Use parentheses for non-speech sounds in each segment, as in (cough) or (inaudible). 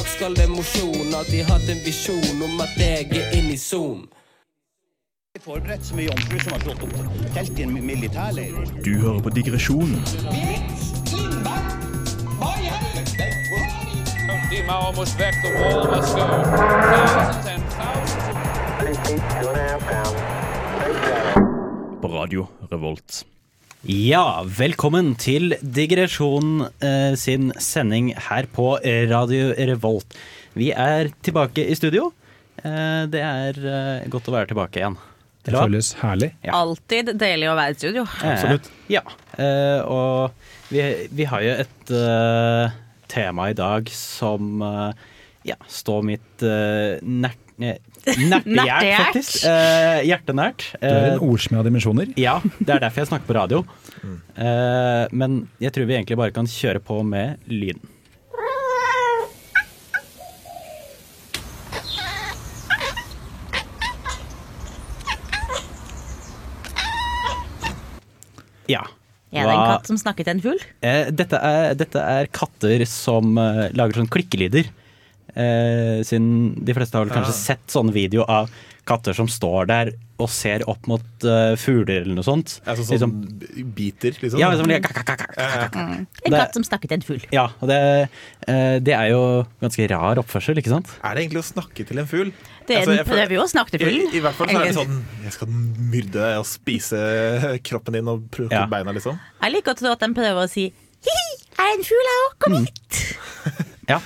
dag skal det mosjon. Alltid hatt en visjon om at jeg er inne i sonen. Forberedt som ei jomfru som har slått opp telt i en militærleir. Du hører på Digresjon Die Mauer muss weg, the wall must go. Thousands and thousands. på Radio Revolt. Ja, velkommen til Digresjon eh, sin sending her på Radio Revolt. Vi er tilbake i studio. Eh, det er eh, godt å være tilbake igjen. Det føles herlig. Ja. Alltid deilig å være i studio. Absolutt. ja, eh, og vi, vi har jo et eh, tema i dag som eh, ja, står mitt eh, nært eh, Nertehjert. faktisk. Eh, hjertenært. Det er Eh, en ordsmed av dimensjoner. ja, det er derfor jeg snakker på radio. Eh, men jeg tror vi egentlig bare kan kjøre på med lyden. Ja. Er det en katt som snakker til en fugl? Eh, dette, dette er katter som eh, lager sånn klikkelyder. Eh, siden de fleste har vel kanskje sett sånne video av katter som står der og ser opp mot uh, fugler eller noe sånt. Ja, sånn biter, liksom? Ja, liksom, kak, kak, kak, kak, kak. En katt som snakket til en fugl. ja, og det, eh, det er jo ganske rar oppførsel, ikke sant? Er det egentlig å snakke til en fugl? Det Altså, jeg den prøver jo å snakke til I, fuglen. I hvert fall så er det sånn Jeg skal myrde deg og spise kroppen din og prøve Ja. beina, liksom. Jeg liker å tro at de prøver å si hi-hi, er en fugl her òg, kom hit. (laughs) Ja.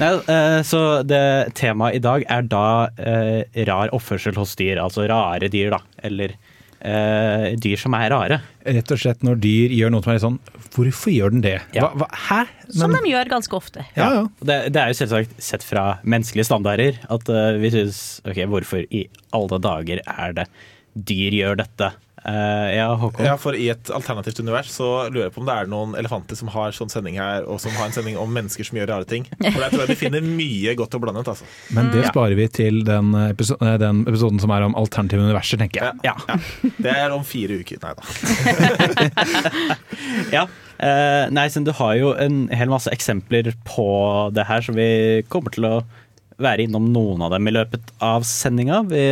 Nei, eh, så det temaet i dag er da eh, rar oppførsel hos dyr, altså rare dyr, da. Eller eh, dyr som er rare. Rett og slett når dyr gjør noe som er sånn Hvorfor gjør den det? Ja. Hva, hva, hæ? Som de gjør ganske ofte. ja, ja. Det, det er jo selvsagt sett fra menneskelige standarder at vi syns Ok, hvorfor i alle dager er det dyr gjør dette? Eh, ja, Håkon? Ja, for I et alternativt univers så lurer jeg på om det er noen elefanter som har sånn sending her, og som har en sending om mennesker som gjør rare ting. For jeg tror jeg de finner mye godt og blandet. Altså. Men det Ja. sparer vi til den, episo eh, den episoden som er om alternative universer, tenker jeg. Ja. Det er om fire uker. Nei da. (laughs) ja. Uh, nei, så du har jo en hel masse eksempler på det her, så vi kommer til å være innom noen av dem i løpet av sendinga. Vi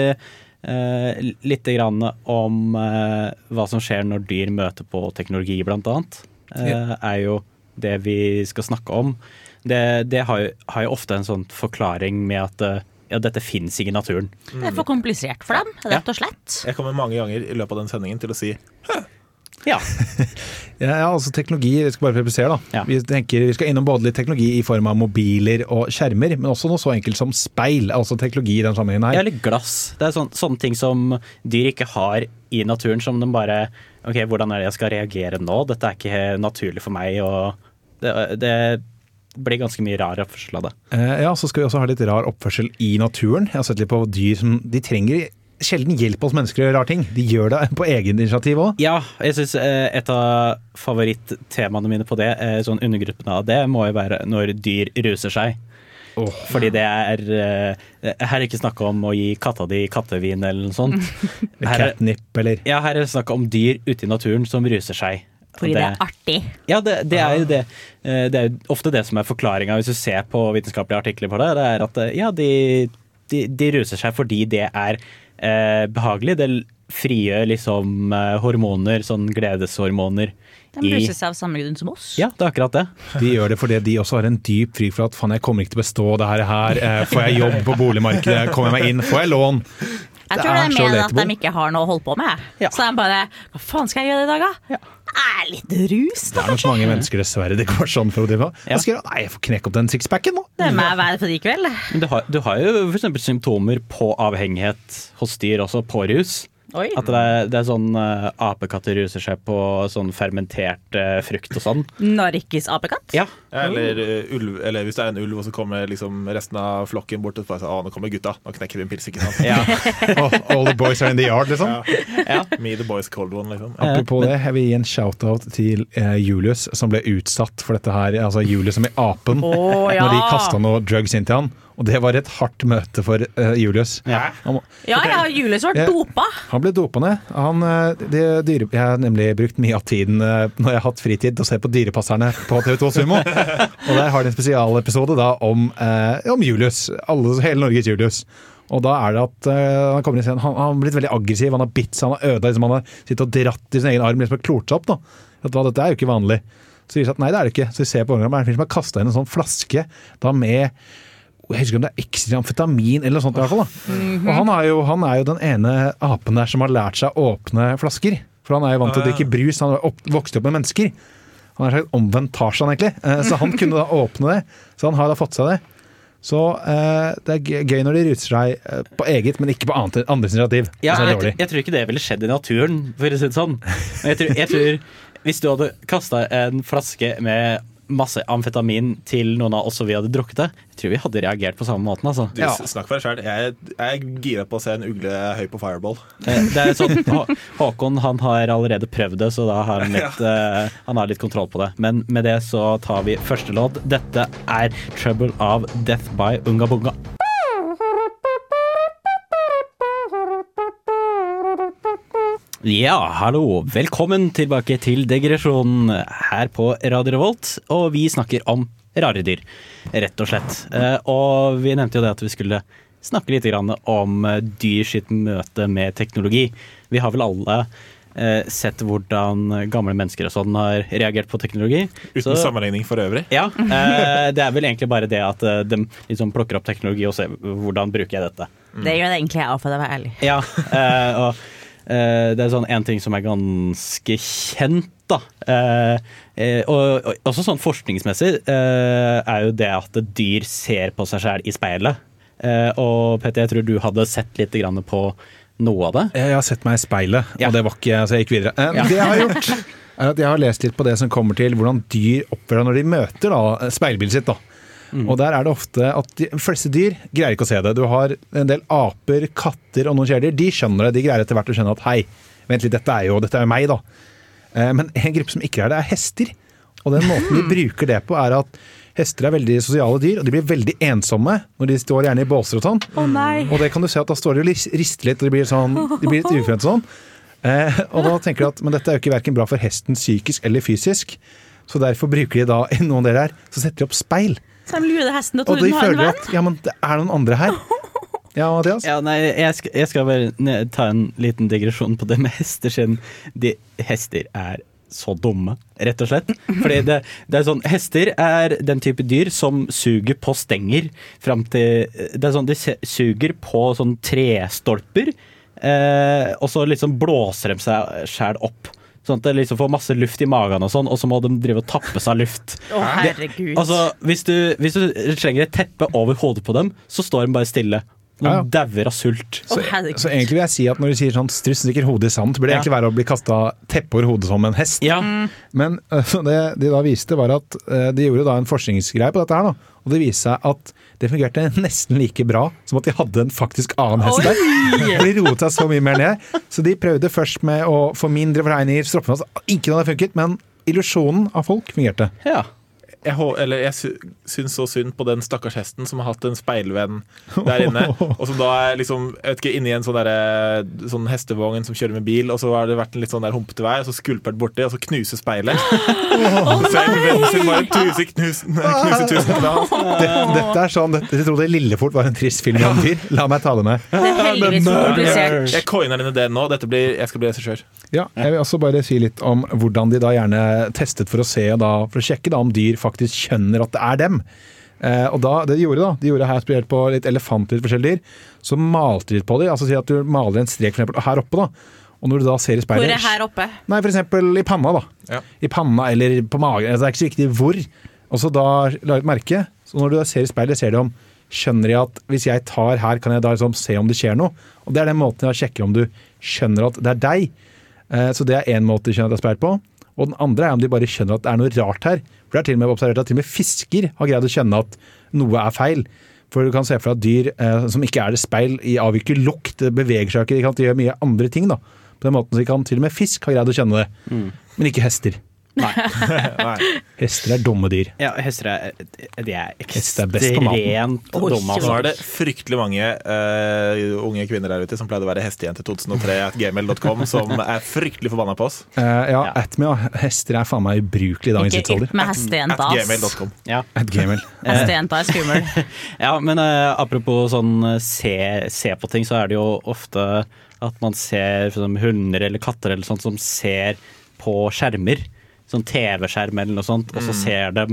eh, Litt grann om eh, hva som skjer når dyr møter på teknologi, blant annet. ja. er jo det vi skal snakke om. Det, det har, jo, har jo ofte en sånn forklaring med at eh, ja, dette fins ikke i naturen. Det er for komplisert for dem, rett og slett. Jeg kommer mange ganger i løpet av den sendingen til å si Ja. (laughs) Ja, ja, altså teknologi, vi skal bare presisere da. Ja. Vi, tenker, vi skal innom både litt teknologi i form av mobiler og skjermer, men også noe så enkelt som speil, altså teknologi i den sammenhengen her. Ja, Eller glass. Det er sån, sånne ting som dyr ikke har i naturen, som de bare Ok, hvordan er det jeg skal reagere nå? Dette er ikke naturlig for meg, og det, det blir ganske mye rar oppførsel av det. Eh, ja, så skal vi også ha litt rar oppførsel i naturen. Jeg har sett litt på dyr som de trenger sjelden hjelp oss mennesker å gjøre rare ting. De gjør det på egen initiativ òg. Ja, jeg syns et av favorittemaene mine på det, eh, sånn undergruppene av det, må jo være når dyr ruser seg. Fordi det er eh, Her er det ikke snakk om å gi katta di kattevin eller noe sånt. (laughs) Her er, Catnip eller ja, her er det snakk om dyr ute i naturen som ruser seg. Fordi det er artig. Ja, det, det er jo det. Eh, Det er jo ofte det som er forklaringa hvis du ser på vitenskapelige artikler på det. Det er at eh, ja, de, de, de ruser seg fordi det er eh, behagelig. Det frigjør liksom eh, hormoner, sånn gledeshormoner. De bruser seg av samme grunn som oss. Ja, det er akkurat det. De gjør det fordi de også har en dyp frykt for at faen, jeg kommer ikke til å bestå det her. her. Eh, Får jeg jobb på boligmarkedet? Kommer jeg meg inn? Får jeg lån? Jeg tror det er er mer at de ikke har noe å holde på med. Ja. Så de bare Hva faen skal jeg gjøre i dag, da? Er litt rus, da. Det er nok mange mennesker dessverre det går sånn for å drive. Ja. Jeg? Nei, jeg får knekke opp den sixpacken nå. Det må jeg være for i kveld. Men du har, du har jo f.eks. symptomer på avhengighet hos dyr også, på rus. Oi. At det er, det er sånn uh, apekatter ruser seg på sånn fermentert uh, frukt og sånn. Narkis-apekatt? Ja. Eller, uh, ulv, eller hvis det er en ulv, og så kommer liksom resten av flokken bort og sier å, nå kommer gutta, nå knekker vi en pils, ikke sant? ja. (laughs) Oh, all the boys are in the yard, liksom. ja. Me the boys cold one, liksom. Apropos det, jeg vil gi en shout-out til Julius, som ble utsatt for dette her. Altså Julius som i apen. oh, ja. Når de kasta noe drugs inn til han. Og det var et hardt møte for uh, Julius. Ja. Han, må- Ja, ja, Julius var Ja. dopa. han ble dopa ned. Han, eh, dyre, jeg har nemlig brukt mye av tiden uh, når jeg har hatt fritid til å se på Dyrepasserne på TV2 Sumo. (laughs) og der har de en spesialepisode da om, uh, om Julius. Alle, hele Norges Julius. Og da er det at uh, han kommer inn i scenen, han, han har blitt veldig aggressiv, han har bitt seg, han har øda, liksom, han har sittet og dratt i sin egen arm, liksom og klort seg opp. da. At, dette er jo ikke vanlig. Så sier de at nei, det er det ikke. Så vi ser på er det en fyr som har kasta inn en sånn flaske da med jeg husker om det er ekstra amfetamin eller noe sånt. i hvert fall da. Og han er, jo, han er jo den ene apen der som har lært seg å åpne flasker. For han er jo vant til å drikke brus, han har opp, vokst opp med mennesker. Han er sagt omvendt Tarzan, egentlig. Eh, Så han kunne da (laughs) åpne det. Så han har da fått seg det. Så eh, det er gøy- når de ruter seg eh, på eget, men ikke på annet, andres initiativ. Ja, er jeg, jeg tror ikke det ville skjedd i naturen, for å si det sånn. Men jeg tror, jeg tror (laughs) Hvis du hadde kasta en flaske med masse amfetamin til noen av oss og vi hadde drukket det, jeg tror vi hadde reagert på samme måten. Altså. Du, Ja. Snakk for deg sjøl. Jeg, jeg er gira på å se en ugle høy på fireball. Eh, Det er sånn, Håkon han har allerede prøvd det, så da har han litt, eh, han har litt kontroll på det. Men med det så tar vi første låt. Dette er 'Trouble of Death by Unga Bunga'. Ja, hallo. Velkommen tilbake til Degresjonen her på Radio Revolt. Og vi snakker om rare dyr, rett og slett. Eh, Og vi nevnte jo det at vi skulle snakke litt om eh, dyr sitt møte med teknologi. Vi har vel alle eh, sett hvordan gamle mennesker og sånn har reagert på teknologi. Uten Så- sammenligning for øvrig. ja, eh, det er vel egentlig bare det at de liksom plukker opp teknologi og ser hvordan bruker jeg dette. Det gjør det egentlig jeg, for å være ærlig. Ja, eh, og det er sånn en ting som er ganske kjent, da. Eh, eh, og, og også sånn forskningsmessig eh, er jo det at dyr ser på seg sjæl i speilet. Eh, og Petter, jeg tror du hadde sett litt på noe av det. Jeg har sett meg i speilet, Ja. og det var ikke Så jeg gikk videre. Eh, Ja. Det jeg har gjort, er at jeg har lest litt på det som kommer til hvordan dyr oppfører seg når de møter da, speilbildet sitt. da. Og der er det ofte at de fleste dyr greier ikke å se det. Du har en del aper, katter og noen kjæledyr. De skjønner det. De greier etter hvert å skjønne at hei, vent litt, dette er jo, dette er meg, da. Eh, Men en gruppe som ikke er det, er hester. Og den måten de (laughs) bruker det på, er at hester er veldig sosiale dyr, og de blir veldig ensomme når de står gjerne i båser og sånn. Oh. Og det kan du se at da står de og rister litt, og de blir, sånn, de blir litt (laughs) ufrønt sånn. Eh, og da tenker de at men dette er jo ikke hverken bra for hesten psykisk eller fysisk. Så derfor bruker de da noen deler her, så setter de opp speil. Så de lurer hesten og Og tror de den har en venn. at ja, men det er noen andre her. (laughs) Ja, Mathias? Ja, nei, jeg skal, jeg skal bare ta en liten digresjon på det med hester siden de, hester er så dumme, rett og slett. Fordi det, det er sånn, Hester er den type dyr som suger på stenger fram til Det er sånn, De suger på sånn trestolper, eh, og så liksom blåser de seg sjæl opp. Sånn at det liksom får masse luft i magen, og sånn, og så må de drive og tappe seg luft. Å, herregud. Altså, hvis du, hvis du slenger et teppe over hodet på dem, så står de bare stille. De Ja, ja. dauer av sult. Så, oh, Så egentlig vil jeg si at når du sier sånn struss stikker hodet i sand, så burde det Ja. egentlig være å bli kasta teppe over hodet som en hest. Ja, Men øh, det de da viste, var at øh, de gjorde da en forskningsgreie på dette her. da. Og det viste seg at det fungerte (laughs) nesten like bra som at de hadde en faktisk annen hest der. For de roet seg så mye mer ned. Så de prøvde først med å få mindre fortegninger, stroppe med Ingen hadde funket, men illusjonen av folk fungerte. ja. Jeg, eller jeg syns så synd på den stakkars hesten som har hatt en speilvenn der inne. (laughs) Og som da er liksom, jeg vet ikke, inni en sånn, der, sånn hestevogn som kjører med bil, og så har det vært en litt sånn der humpete vei, og så skulpert borti, og så knuser speilet. (laughs) Så en venn sin bare tuser knus, (laughs) knuser tusen. Det, dette er sånn, dette, Jeg trodde Lillefort var en trist film om dyr. La meg ta det med. Det er heldigvis komplisert. Jeg coiner denne ideen nå. Dette blir, jeg skal bli regissør. Ja, jeg vil også bare si litt om hvordan de da gjerne testet for å se da, for å sjekke da om dyr faktisk skjønner at det er dem. Eh, og da, det de gjorde da, de gjorde her spesielt på litt elefanter og forskjellige dyr, så malte de litt på dem. Altså si at du maler en strek for eksempel, her oppe da, og når du da ser i speilet Hvor speilet er her oppe? Nei, for eksempel i panna da. Ja. I panna eller på magen, altså, det er ikke så viktig hvor. Og så da la et merke, så når du da ser i speilet, ser de om Skjønner de at hvis jeg tar her, kan jeg da liksom se om det skjer noe? Og det er den måten jeg sjekker om du skjønner at det er deg. Eh, Så det er én måte de skjønner at det er speil på. Og den andre er om de bare skjønner at det er noe rart her. Det er til og med observert at til og med fisker har greid å kjenne at noe er feil. For du kan se for deg at dyr eh, som ikke er det speil, i avviker lukt, det beveger seg ikke, de kan gjøre mye andre ting. da. På den måten så kan til og med fisk ha greid å kjenne det, men ikke hester. (laughs) Nei. Hester er dumme dyr. Ja, hester er, de er Hester er ekstremt dumme. Nå Altså. er det fryktelig mange uh, unge kvinner der ute som pleide å være hestejente2003 at gmail.com, som er fryktelig forbanna på oss. Uh, ja, Ja. Atme og hester er faen meg ubrukelig i dagens tidsalder. med hestejenta, ass. gmail.com. Ja. At gmail. (laughs) Hestejenta er skummel. (laughs) Ja, men uh, apropos sånn eh, se, se på ting, så er det jo ofte at man ser for hunder eller katter eller sånt som ser på skjermer. Sånn TV-skjerm eller noe sånt, og så ser de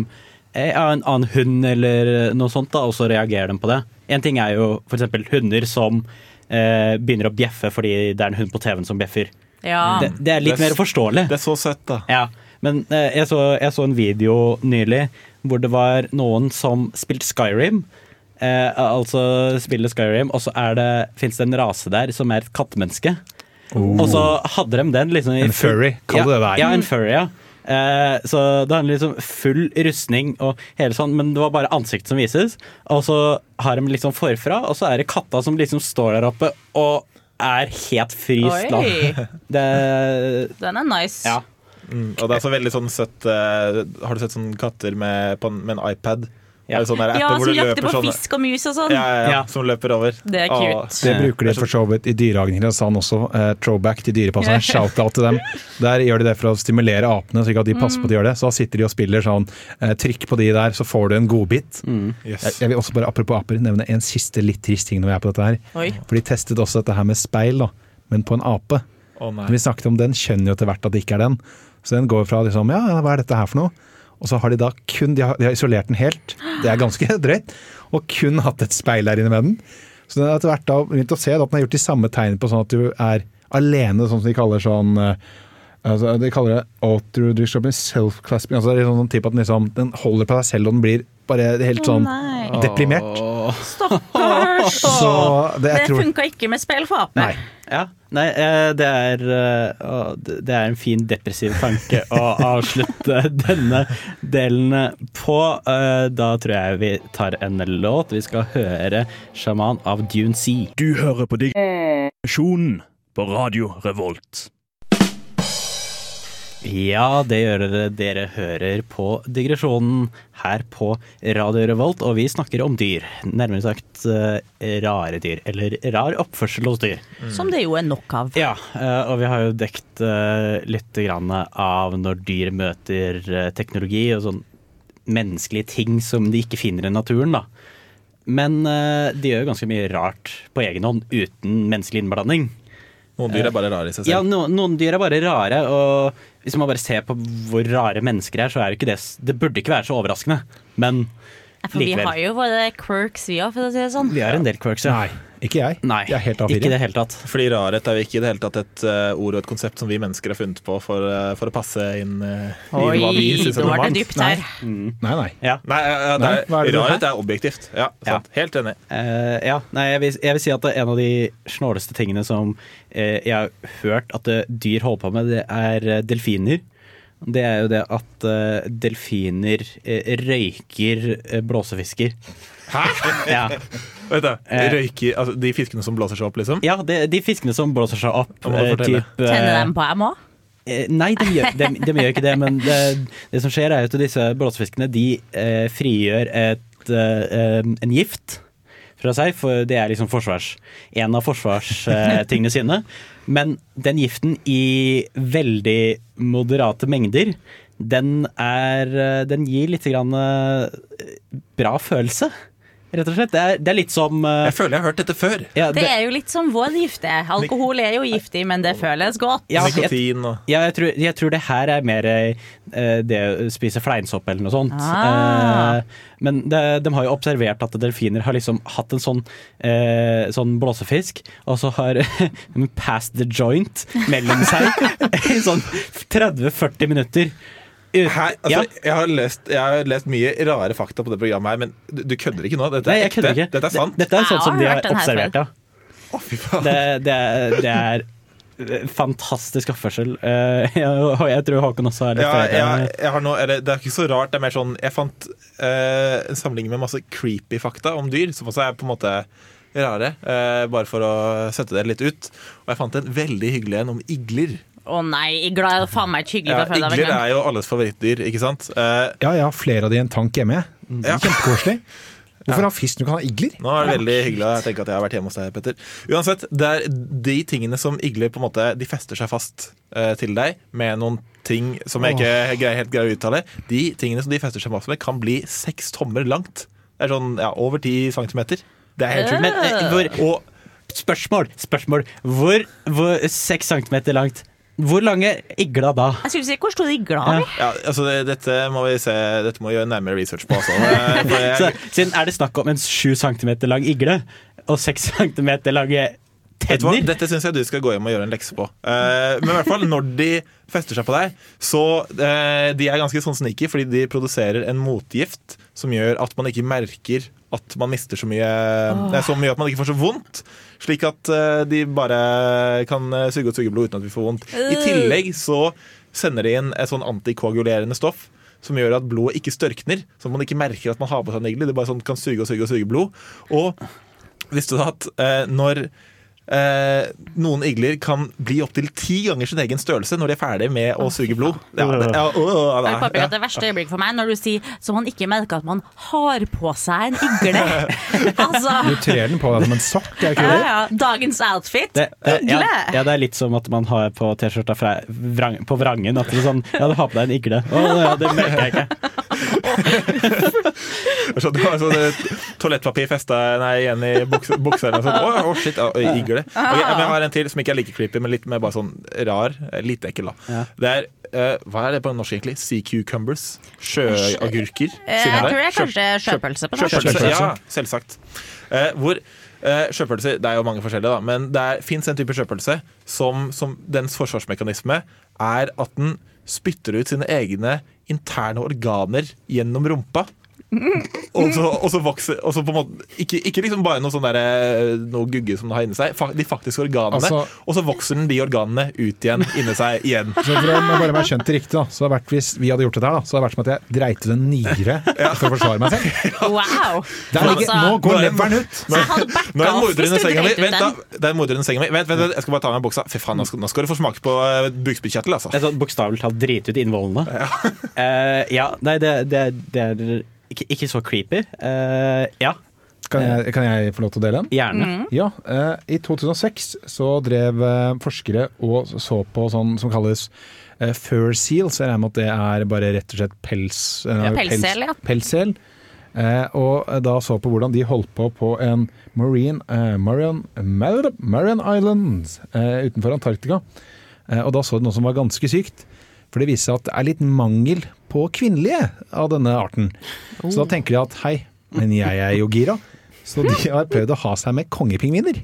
eh, ja, en annen hund eller noe sånt, da, og så reagerer de på det. En ting er jo eksempel hunder som eh, begynner å bjeffe fordi det er en hund på TV-en som bjeffer. Ja. Det, det er litt Det er mer forståelig. Det er så søtt, da. Ja, men eh, jeg, så, jeg så en video nylig hvor det var noen som spilte Skyrim. Eh, altså spiller Skyrim, og så det, fins det en rase der som er et kattemenneske. Og så hadde de den liksom i En furry, kall ja, det det der. Ja, en furry, ja. Eh, så det handler liksom full rustning og hele sånn, men det var bare ansiktet som vises. Og så har de liksom forfra, og så er det katta som liksom står der oppe og er helt fryst. da. Oi, (laughs) Det, den er nice. ja. Mm, og det er så veldig sånn søtt eh, Har du sett sånne katter med, på, en- med en iPad? Ja. Sånne der Ja, som jakter på sånne- fisk og mus og sånn. Ja, ja, ja, Ja. som løper over. Det er Åh, cute. Det bruker de for så vidt i dyrehagen i Kristiansand også. Uh, throwback til Dyrepasseren. Shout-out til dem. Der gjør de det for å stimulere apene, så ikke at de passer på at de gjør det. Så da sitter de og spiller sånn uh, trykk på de der, så får du en godbit. yes. Jeg, jeg vil også bare apropos aper nevne en siste litt trist ting når vi er på dette her. Oi. For de testet også dette her med speil, da, men på en ape. Oh, nei. Vi snakket om den, skjønner jo etter hvert at det ikke er den. Så den går fra liksom, ja, hva er dette her for noe? Og så har de da kun, de har, de har isolert den helt, det er ganske (laughs) drøyt, og kun hatt et speil der inne med den. Så den har etter hvert da begynt å se at den har gjort de samme tegnene på sånn at du er alene, sånn som de kaller sånn eh, altså, De kaller det autodriction, self-clasping. Altså det er sånn type at den, liksom, den holder på deg selv, og den blir bare helt sånn oh, deprimert. Stakkars! (laughs) Det, Det tror funka ikke med spill for aper. Nei. Ja, nei, eh, det er, eh, det det er en fin depressiv tanke å (laughs) avslutte denne delen på. Eh, Da tror jeg vi tar en låt. Vi skal høre 'Sjaman' av Dune Sea. Du hører på digresjonen på Radio Revolt. Ja, det gjør dere. Dere hører på digresjonen her på Radio Revolt, og vi snakker om dyr. Nærmere sagt eh, rare dyr, eller rar oppførsel hos dyr. Som det jo er nok av. Ja, eh, og vi har jo dekt eh, litt av når dyr møter teknologi og sånn menneskelige ting som de ikke finner i naturen, da. Men de gjør ganske mye rart på egen hånd uten menneskelig innblanding. Noen dyr er bare rare i seg Ja, selv. no, noen dyr er bare rare, og hvis man bare ser på hvor rare mennesker er, så er det ikke det Det burde ikke være så overraskende, men For vi har jo våre quirks, vi òg, for å si det sånn. vi har en del quirks, ja. Nei, ikke jeg. Nei, Jeg er helt ikke A4. det hele tatt. Fordi rarhet er jo ikke i det hele tatt et uh, ord og et konsept som vi mennesker har funnet på for, uh, for å passe inn eh, i hva vi syns er nå var det dypt her. Nei, nei. Ja. Nei, ja, det Nei, er, er det rarhet er objektivt. Ja, Ja. Helt enig. Eh, ja, nei, jeg vil, jeg vil si at det er en av de snåleste tingene som jeg har hørt at dyr holder på med, det er delfiner. Det er jo det at delfiner røyker blåsefisker. Hæ? Ja, Vet du, Eh. røyker, altså, de fiskene som blåser seg opp, liksom? ja de, de fiskene som blåser seg opp. Eh, typ, eh, Tenner dem på dem òg? Eh, Nei, de gjør, de, de gjør ikke det, men det, det som skjer er at disse blåsefiskene de eh, frigjør et, eh, en gift fra seg, for det er liksom forsvars, en av forsvarstingene (laughs) sine. Men den giften i veldig moderate mengder, den er eh, Den gir litt grann eh, bra følelse, rett og slett. Det er, det er litt som uh, Jeg føler jeg har hørt dette før. ja, Det er jo litt som vår gift er. Alkohol er jo giftig, men det føles godt. ja, jeg, Nikotin og Ja, jeg tror, jeg tror det her er mer uh, det å spise fleinsopp eller noe sånt. Ah. Uh, men det, de har jo observert at delfiner har liksom hatt en sånn, eh, sånn blåsefisk, og så har (laughs) de passed the joint mellom seg (laughs) i sånn 30-40 minutter. Hæ? Altså, ja. jeg, har lest, jeg har lest mye rare fakta på det programmet her, men du, du kødder ikke nå? Dette Nei, er jeg ekte? ikke. Dette er sant? Dette er Jeg sånn som de har observert, ja. Det, det, er, det er fantastisk oppførsel. Eh, og jeg tror Håkon også har litt Ja, jeg, jeg har nå, det er ikke så rart. Det er mer sånn Jeg fant uh, en samling med masse creepy fakta om dyr, som også er på en måte rare. Uh, bare for å sette det litt ut. Og jeg fant en veldig hyggelig en om igler. Å nei, igla er faen meg ikke hyggelig Ja, igler er jo alles favorittdyr, ikke sant? Uh, Ja, jeg har flere av de i en tank hjemme. jeg. Ja. Kjempekoselig. (laughs) Hvorfor har fisk når du kan ha igler? Nå er det veldig hyggelig å tenke at jeg har vært hjemme hos deg, Petter. Uansett, det er de tingene som igler på en måte De fester seg fast uh, til deg med noen ting som jeg ikke greier, helt greier å uttale. De tingene som de fester seg fast med, kan bli seks tommer langt. Det er sånn ja, over ti centimeter. Det er helt sjukt. Uh. Og spørsmål, spørsmål. Hvor, hvor Seks centimeter langt. Hvor lange igla da? Jeg skulle si, Hvor stor igla har vi? ja, altså det, dette må vi se Dette må vi gjøre nærmere research på. Altså. (laughs) Så, siden er det snakk om en 7 cm lang igle og 6 cm lange Vet du tenner? Dette syns jeg du skal gå hjem og gjøre en lekse på. Uh, men i hvert fall når de fester seg på deg, så uh, de er ganske sånn sneaky, fordi de produserer en motgift som gjør at man ikke merker at man mister så mye er så mye at man ikke får så vondt. Slik at eh, de bare kan eh, suge og suge blod uten at vi får vondt. I tillegg så sender de inn et sånn antikoagulerende stoff. Som gjør at blodet ikke størkner, så man ikke merker at man har på seg en igle. Det bare sånn kan suge og suge og suge blod. Og visste du at når noen igler kan bli opptil ti ganger sin egen størrelse når de er ferdig med å suge blod? Ja, det, ja, å, å, Jeg ja, Det verste øyeblikk for meg når du sier så man ikke merker at man har på seg en igle. (laughs) altså, Du trer den på deg som en sokk, er ikke ja, det? ja, Dagens outfit. Det, ja, Igle. ja, det er litt som at man har på T-skjorta vrang, på vrangen. At det er sånn, ja, du har på deg en igle. Å, ja, det merker jeg ikke. (laughs) Så du har sånn eh, toalettpapir festa igjen i buks, buksa eller noe sånt. Å, oh, shit, igle. Ok, men jeg har en til som ikke er like creepy, men litt mer bare sånn rar. Litt ekkel, da. Ja. Det er uh, Hva er det på norsk, egentlig? Sea cucumbers? Sjøagurker? Eh, jeg tror det er kanskje sjøpølse på norsk. Sjøpølse, ja, selvsagt. Uh, hvor eh, sjøpølse, Det er jo mange forskjellige, da, men det fins en type sjøpølse som, som dens forsvarsmekanisme er at den spytter ut sine egne interne organer gjennom rumpa. Og så, og så vokser og så på en måte, ikke, ikke liksom bare noe sånn der, eh, noe gugge som den har inni seg, fa- de faktiske organene. Altså- og så vokser den de organene ut igjen inni seg igjen. Så for å bare være skjønt det riktig, da, så hadde det vært, hvis vi hadde gjort dette her, da, så hadde det vært som at jeg dreit ut en nyre (laughs) for å forsvare meg selv. (laughs) Wow! Der ligger, Altså, nå går er- leveren ut! jeg hadde backa Nå er det off morder hvis under senga mi. dreit ut Vent, da. Det er morder under senga mi. Vent, vent, vent, jeg skal bare ta av meg buksa. Fy faen, nå skal, nå skal du få smake på uh, bukspyttkjertel, altså. Det sånn Bokstavelig talt drite ut innvollene. Ja, ja nei, det, det, det er ikke, ikke så creepy. Uh, ja, Kan jeg, kan jeg få lov til å dele en? gjerne. Ja, uh, I 2006 så drev eh, forskere og så på sånn som kalles uh, fur seals. Jeg regner med at det er bare rett og slett pels... eh, Ja, pelssel, ja. Pelssel. Eh, og da så på hvordan de holdt på på en marine, eh, Marian, Mar- Marian Island eh, utenfor Antarktika. Eh, og da så de noe som var ganske sykt. For det viser seg at det er litt mangel på kvinnelige av denne arten. Så da tenker de at hei, men jeg er jo gira. Så de har prøvd å ha seg med kongepingviner.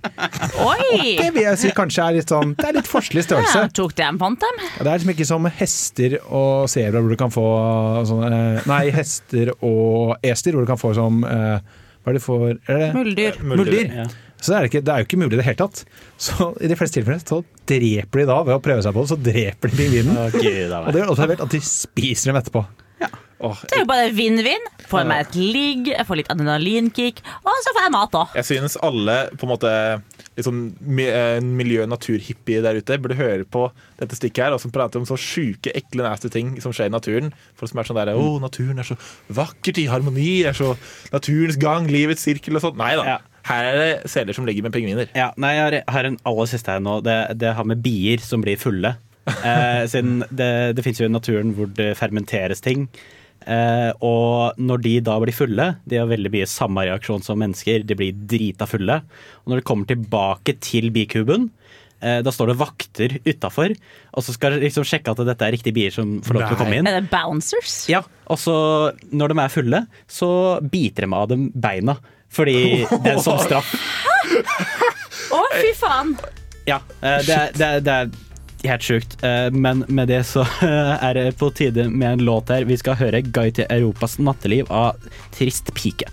Oi! Det vil jeg si kanskje er litt sånn Det er litt forskjellig størrelse. Ja, tok dem, fant dem. Det er liksom ikke som hester og sebra hvor du kan få sånn eh, Nei, hester og ester hvor du kan få som eh, Hva er det for? Muldyr. Muldyr. Ja. Så det er, ikke, det er jo ikke mulig i det hele tatt. Så i de fleste tilfeller så dreper de da ved å prøve seg på det, så dreper de pingvinen. Da, Og det er også at de spiser dem etterpå. Åh, Det er jo bare vinn-vinn. Får meg et ligg, jeg får litt adrenalinkick, og så får jeg mat òg. jeg synes alle på en måte liksom, eh, miljø- og naturhippie der ute burde høre på dette stikket her, og som prater om så sjuke, ekle, nasty ting som skjer i naturen. Folk som er sånn der Å, naturen er så vakkert i harmoni, er så naturens gang, livets sirkel og sånn. Nei da. Ja. Her er det seler som ligger med pingviner. Ja, nei, jeg har, har en aller siste her nå. Det, det har med bier som blir fulle. Eh, siden det, det fins jo i naturen hvor det fermenteres ting. Eh, og når de da blir fulle, de har veldig mye samme reaksjon som mennesker, de blir drita fulle. Og når de kommer tilbake til bikuben, eh, da står det vakter utafor, og så skal de liksom sjekke at dette er riktige bier som får lov til å komme inn. Er det bouncers? Ja, og så når de er fulle, så biter de av dem beina. Fordi (laughs) det er som straff. Å, fy faen! Ja, eh, det er, det er, det er helt sjukt. Eh, Men med det så (laughs) er det på tide med en låt her. Vi skal høre 'Guide til Europas natteliv' av Trist pike.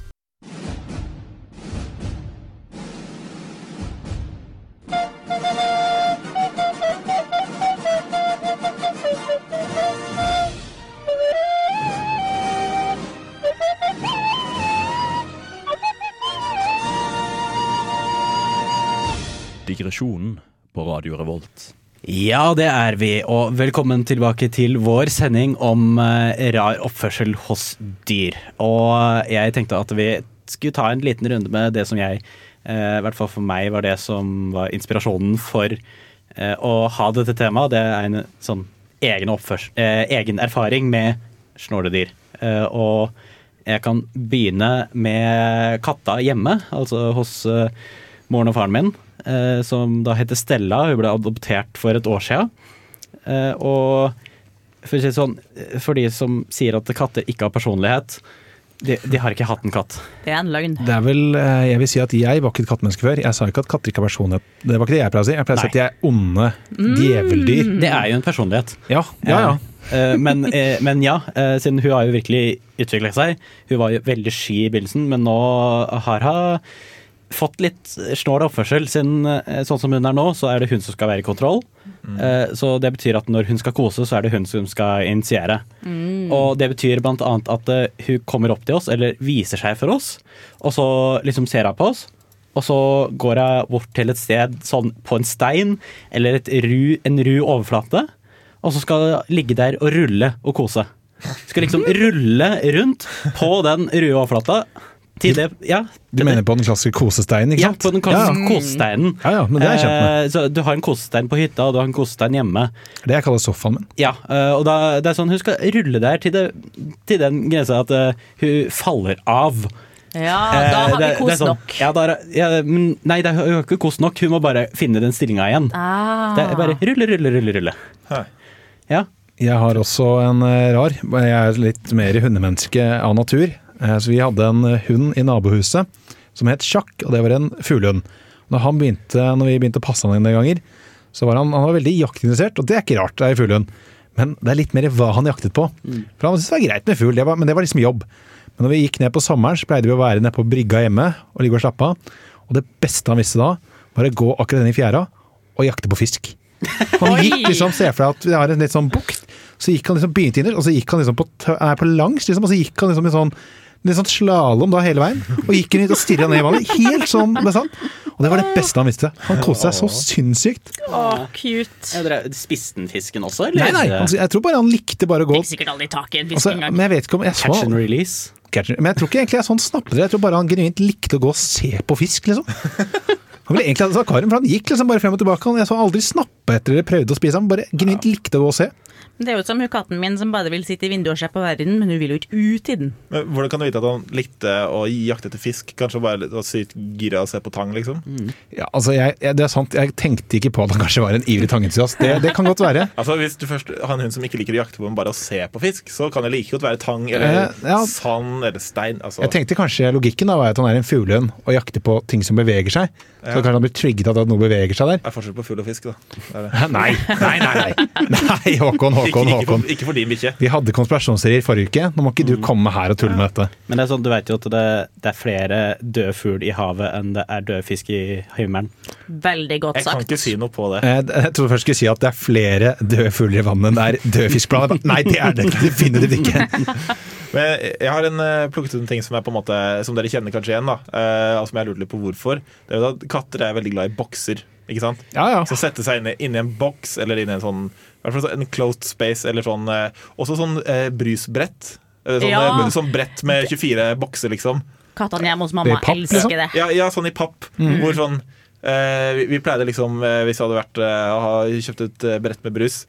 Digresjonen på Radio Revolt. Ja, det er vi, og velkommen tilbake til vår sending om eh, rar oppførsel hos dyr. Og jeg tenkte at vi skulle ta en liten runde med det som jeg, eh, i hvert fall for meg, var det som var inspirasjonen for eh, å ha dette temaet. Det er en sånn egen, eh, egen erfaring med snåledyr. Eh, og jeg kan begynne med katta hjemme, altså hos eh, moren og faren min, eh, som da heter Stella. Hun ble adoptert for et år siden. Eh, og for, å si sånn, eh, for de som sier at katter ikke har personlighet, de, de har ikke hatt en katt. Det er en løgn. Det er vel, eh, Jeg vil si at jeg var ikke et kattemenneske før. Jeg sa ikke at katter ikke har personlighet. Det var ikke det jeg pleier å si. Jeg pleier å si at de er onde djeveldyr. Det er jo en personlighet. Ja, ja, ja. Eh, men, eh, men ja, eh, siden hun har jo virkelig utviklet seg. Hun var jo veldig sky i begynnelsen, men nå har hun fått litt snål oppførsel. Siden eh, sånn som hun er nå, så er det hun som skal være i kontroll. Mm. Så det betyr at når hun skal kose, så er det hun som skal initiere. Og det betyr blant annet at eh, hun kommer opp til oss, eller viser seg for oss, og så liksom ser hun på oss. Og så går hun bort til et sted sånn på en stein eller et ru, en ru overflate, og så skal hun ligge der og rulle og kose. Skal liksom rulle rundt på den røde overflata. Det, ja, Du mener på den klassiske kosesteinen, ikke ja, på den klassiske kosesteinen. Ja, ja, men det er jeg kjent med. Eh, Så du har en kosestein på hytta, og du har en kosestein hjemme. Det jeg kaller sofaen min. Ja, eh, og da, det er sånn Hun skal rulle der til, det, til den grensa at uh, hun faller av. Ja, da har vi kos sånn- nok. Ja, da er, ja, men nei, det er, hun har ikke kost nok. Hun må bare finne den stillinga igjen. Ah. Det er bare rulle, rulle, rulle, rulle. Ja. Jeg har også en rar. Jeg er litt mer hundemenneske av natur. Eh, Så vi hadde en eh, hund i nabohuset som het Sjakk, og det var en fuglehund. Når, han begynte, når vi begynte å passe han en del ganger, så var han, han var veldig jaktinteressert, og det er ikke rart, det er en fuglehund. Men det er litt mer hva han jaktet på. For han syntes det var greit med fugl, men det var liksom jobb. Men når vi gikk ned på sommeren, så pleide vi å være nede på brygga hjemme og ligge og slappe av. Og det beste han visste da, var å gå akkurat inn i fjæra og jakte på fisk. Han gikk liksom, se for deg at vi har en litt sånn bukt, så gikk han liksom begynte innerst, og så gikk han liksom på, nei, på langs, liksom, og så gikk han liksom i sånn litt sånn slalåm da hele veien, og gikk inn hit og stirra ned i vannet. Helt sånn, det sant. Og det var det beste han visste. Han koste seg så sinnssykt. Å, cute. Spiste den fisken også, eller? Nei, nei, jeg tror bare han likte bare å gå Fikk sikkert aldri tak i en fisk altså, engang. Men jeg vet ikke om jeg så Catch and release. Men jeg tror ikke egentlig jeg er sånn snappete. Jeg tror bare han genuint likte å gå og se på fisk, liksom. Han ville egentlig ha akvarium, for han gikk liksom bare frem og tilbake. Han- Jeg så aldri snappe etter eller prøvde å spise, han bare genuint likte å gå og se. Det er jo som hun katten min som bare vil sitte i vinduet og se på verden, men hun vil jo ikke ut i den. Men hvordan kan du vite at han likte å jakte etter fisk? Kanskje bare litt- var sykt gira og se på tang, liksom? Ja, altså, jeg, jeg, det er sant, jeg tenkte ikke på at han kanskje var en ivrig tangentusiast. Det, det kan godt være. (laughs) Altså Hvis du først har en hund som ikke liker å jakte på, men bare å se på fisk, så kan det like godt være tang eller Eh, ja. sand eller stein. Altså, Jeg tenkte kanskje logikken da var at han er en fuglehund og jakter på ting som beveger seg. Så kanskje han blir trigget av at noe beveger seg der. det er forskjell på fugl og fisk, da. Det er det. (laughs) Nei, nei, nei. Nei, (laughs) nei Håkon, Håkon, Ikke, ikke, Håkon. for, ikke for din bikkje. Vi hadde konspirasjonsserier forrige uke. Nå må ikke du komme her og tulle med dette. Men det er sånn, du vet jo at det, det er flere døde fugl i havet enn det er døde fisk i himmelen. Veldig godt Jeg kan sagt. ikke si noe på det. Jeg, Jeg trodde først skulle si at det er flere døde fugler i vannet enn det er døde fisk på. Nei, det er det definitivt ikke. (laughs) Men jeg- har en, eh, plukket ut en ting som, er på en måte, som dere kjenner kanskje igjen. da eh, og som jeg lurte litt på hvorfor. Det er jo at Katter er veldig glad i bokser. Ikke sant? Ja, ja. Så sette seg inn i, inn i en boks eller inn i en sånn hvert fall sånn en closed space eller sånn eh, Også sånn eh, brusbrett. Eh, Sånn, Ja. eh, sånn brett med 24 bokser, liksom. Kattene hjemme hos mamma det papp, elsker liksom. det. Ja, ja sånn i papp. Hvor sånn eh, vi, vi pleide liksom, eh, hvis vi hadde vært eh, å ha kjøpt et eh, brett med brus,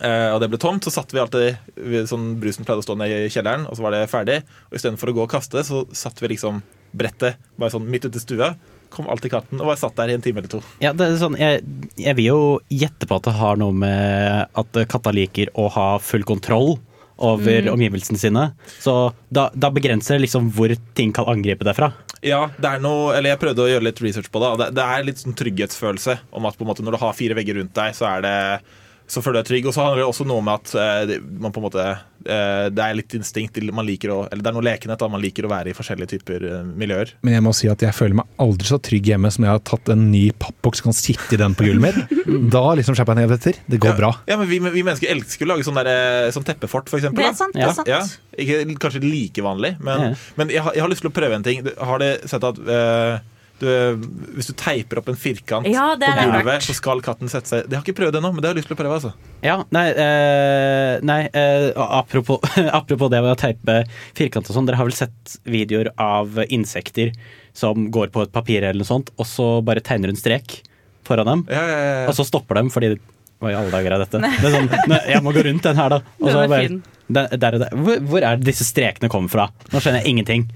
eh, og det ble tomt, så satt vi alltid vi, sånn Brusen pleide å stå ned i kjelleren, og så var det ferdig. Og istedenfor å gå og kaste, så satt vi liksom brettet bare sånn midt ute i stua. Kom alltid katten og var satt der i en time eller to. Ja, det er sånn, jeg, jeg vil jo gjette på at det har noe med at katta liker å ha full kontroll over omgivelsene sine. Så da, da begrenser det liksom hvor ting kan angripe deg fra. Ja, det er noe, eller jeg prøvde å gjøre litt research på det. Det, det er litt sånn trygghetsfølelse om at på en måte når du har fire vegger rundt deg, så er det så føler du deg trygg. Og så handler det også noe om at eh, man på en måte eh, Det er litt instinkt man liker å Eller det er noe lekenhet da man liker å være i forskjellige typer eh, miljøer. Men jeg må si at jeg føler meg aldri så trygg hjemme som jeg har tatt en ny pappboks og kan sitte i den på gulvet mitt. (laughs) Da liksom slipper jeg ned etter. Det går bra. Ja, men vi, vi mennesker elsker å lage sånn, der, eh, sånn teppefort, for eksempel. Det er sant. det Ja. er sant. Ja, ikke kanskje like vanlig, men, Ja. men jeg, har, jeg har lyst til å prøve en ting. Har dere sett at eh, du, Hvis du teiper opp en firkant Ja, på gulvet, så skal katten sette seg Det har ikke prøvd ennå, men det har jeg lyst til å prøve. altså Ja, nei, eh, nei eh, apropos, (laughs) apropos det med å teipe firkant og sånn. Dere har vel sett videoer av insekter som går på et papir eller noe sånt, og så bare tegner en strek foran dem, ja, ja. og så stopper dem fordi hva i alle dager er dette? Det er sånn, jeg må gå rundt den her, da. Og så bare, der, der, der. Hvor, hvor er det disse strekene kommer fra? Nå skjønner jeg ingenting. (laughs)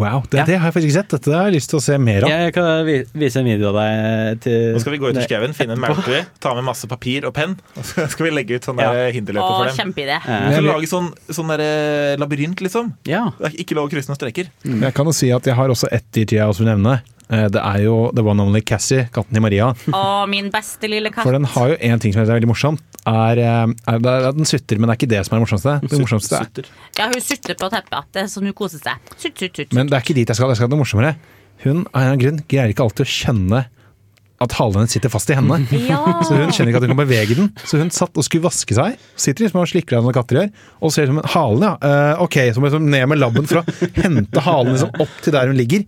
Wow, det, Ja. det har jeg faktisk ikke sett. Dette har jeg lyst til å se mer av. Jeg kan vise en video av deg til Nå skal vi gå ut i skauen, finne en maurtue, ta med masse papir og penn, og så skal vi legge ut sånn Ja. der hinderløype Å, for dem. kjempeidé. Eh, Vi skal lage sånn, sånn der, eh, labyrint, liksom. Ja. Det er ikke lov å krysse noen streker. Jeg kan jo si at jeg har også ett i til jeg også vil nevne. Eh, Det er jo The One Only Cassie, katten til Maria. Å, min beste lille katt. For den har jo en ting som er veldig morsomt. Er, eh, er, er den sutter, men det er ikke det som er det morsomste. Det morsomste er Ja, hun sutter på teppet. Det er sånn hun koser seg. Sutt, sutt, sutt. Men det er ikke dit jeg skal. Jeg skal ha det morsommere. Hun av en eller annen grunn greier ikke alltid å kjenne at halen hennes sitter fast i henne. (laughs) Ja. Så hun kjenner ikke at hun kan bevege den. Så hun satt og skulle vaske seg. Sitter liksom og slikker av noen katter gjør. Og ser som halen, ja. Uh, ok, så må jeg liksom ned med labben for å hente halen liksom opp til der hun ligger.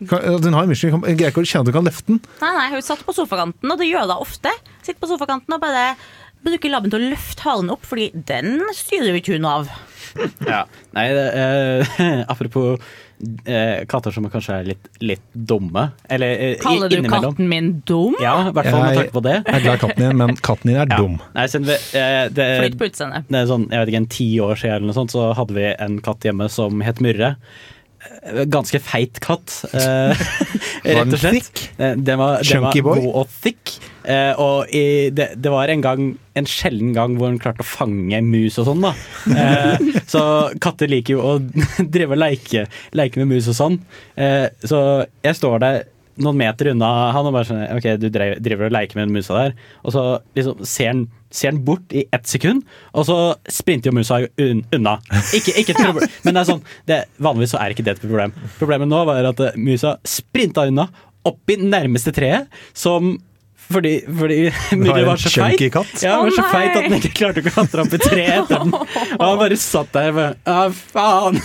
Hun har en jeg greier ikke å kjenne at du kan løfte den. Nei, nei, hun satt på sofakanten, og det gjør hun ofte. Sitter på sofakanten og bare bruker labben til å løfte halen opp, fordi den styrer jo ikke hun av. (laughs) Ja. Nei, det, eh, (laughs) apropos eh, katter som kanskje er litt, litt dumme. Eller eh, Kaller du innimellom. katten min dum? Ja, i hvert fall med tanke på det. Jeg er glad i katten din, men (laughs) katten din er Ja. dum. Nei, siden eh, det, Flytt på utseendet. det er sånn, jeg vet ikke, en ti år siden eller noe sånt, så hadde vi en katt hjemme som het Murre. Ganske feit katt, eh, (laughs) rett og slett. Eh, Den var, den var god og thick. Eh, og i, det, det var en gang, en sjelden gang hvor hun klarte å fange mus og sånn, da. Eh, så katter liker jo å (laughs) drive og leke, leke med mus og sånn. Eh, så jeg står der noen meter unna han og bare sånn Ok, du driver og leker med den musa der. Og så liksom ser han, ser han bort i ett sekund, og så sprinter jo musa un unna. Ikke, ikke et problem. (laughs) Men det er sånn, det, vanligvis så er ikke det et problem. Problemet nå var at eh, musa sprinta unna, opp i nærmeste treet, som fordi, fordi en var så feit. Ja, han var så feit at den ikke klarte å klatre opp i treet etter den. Og han bare satt der med Ja, faen!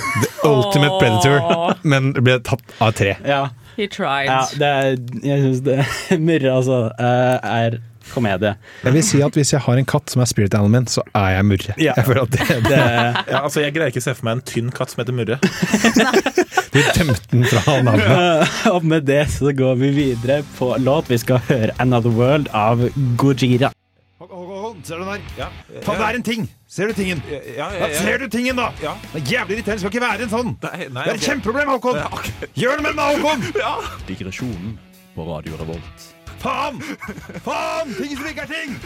Ultimate predator, men ble tatt av et tre. Ja, He tried. ja det er, jeg syns det (laughs) Murre, altså, eh, er komedie. Jeg vil si at hvis jeg har en katt som er spirit animalen min, så er jeg murre. Ja. Jeg føler at det, det, Ja, altså, jeg greier ikke å se for meg en tynn katt som heter Murre. (laughs) du tømte den fra navnet. (laughs) Og med det så går vi videre på låt. Vi skal høre 'Another World' av Gojira. Ser du den der? Ja, Faen, det er en ting! Ser du tingen? ja, ja, Ja, ja. ser du tingen, da? Ja. Det er jævlig irriterende. Det skal ikke være en sånn. Nei, nei, Det er et okay. kjempeproblem, Håkon! Ja, okay. Gjør noe med den, Håkon! (laughs) Digresjonen på Radio Revolt. Faen! Faen! Ting som ikke er ting!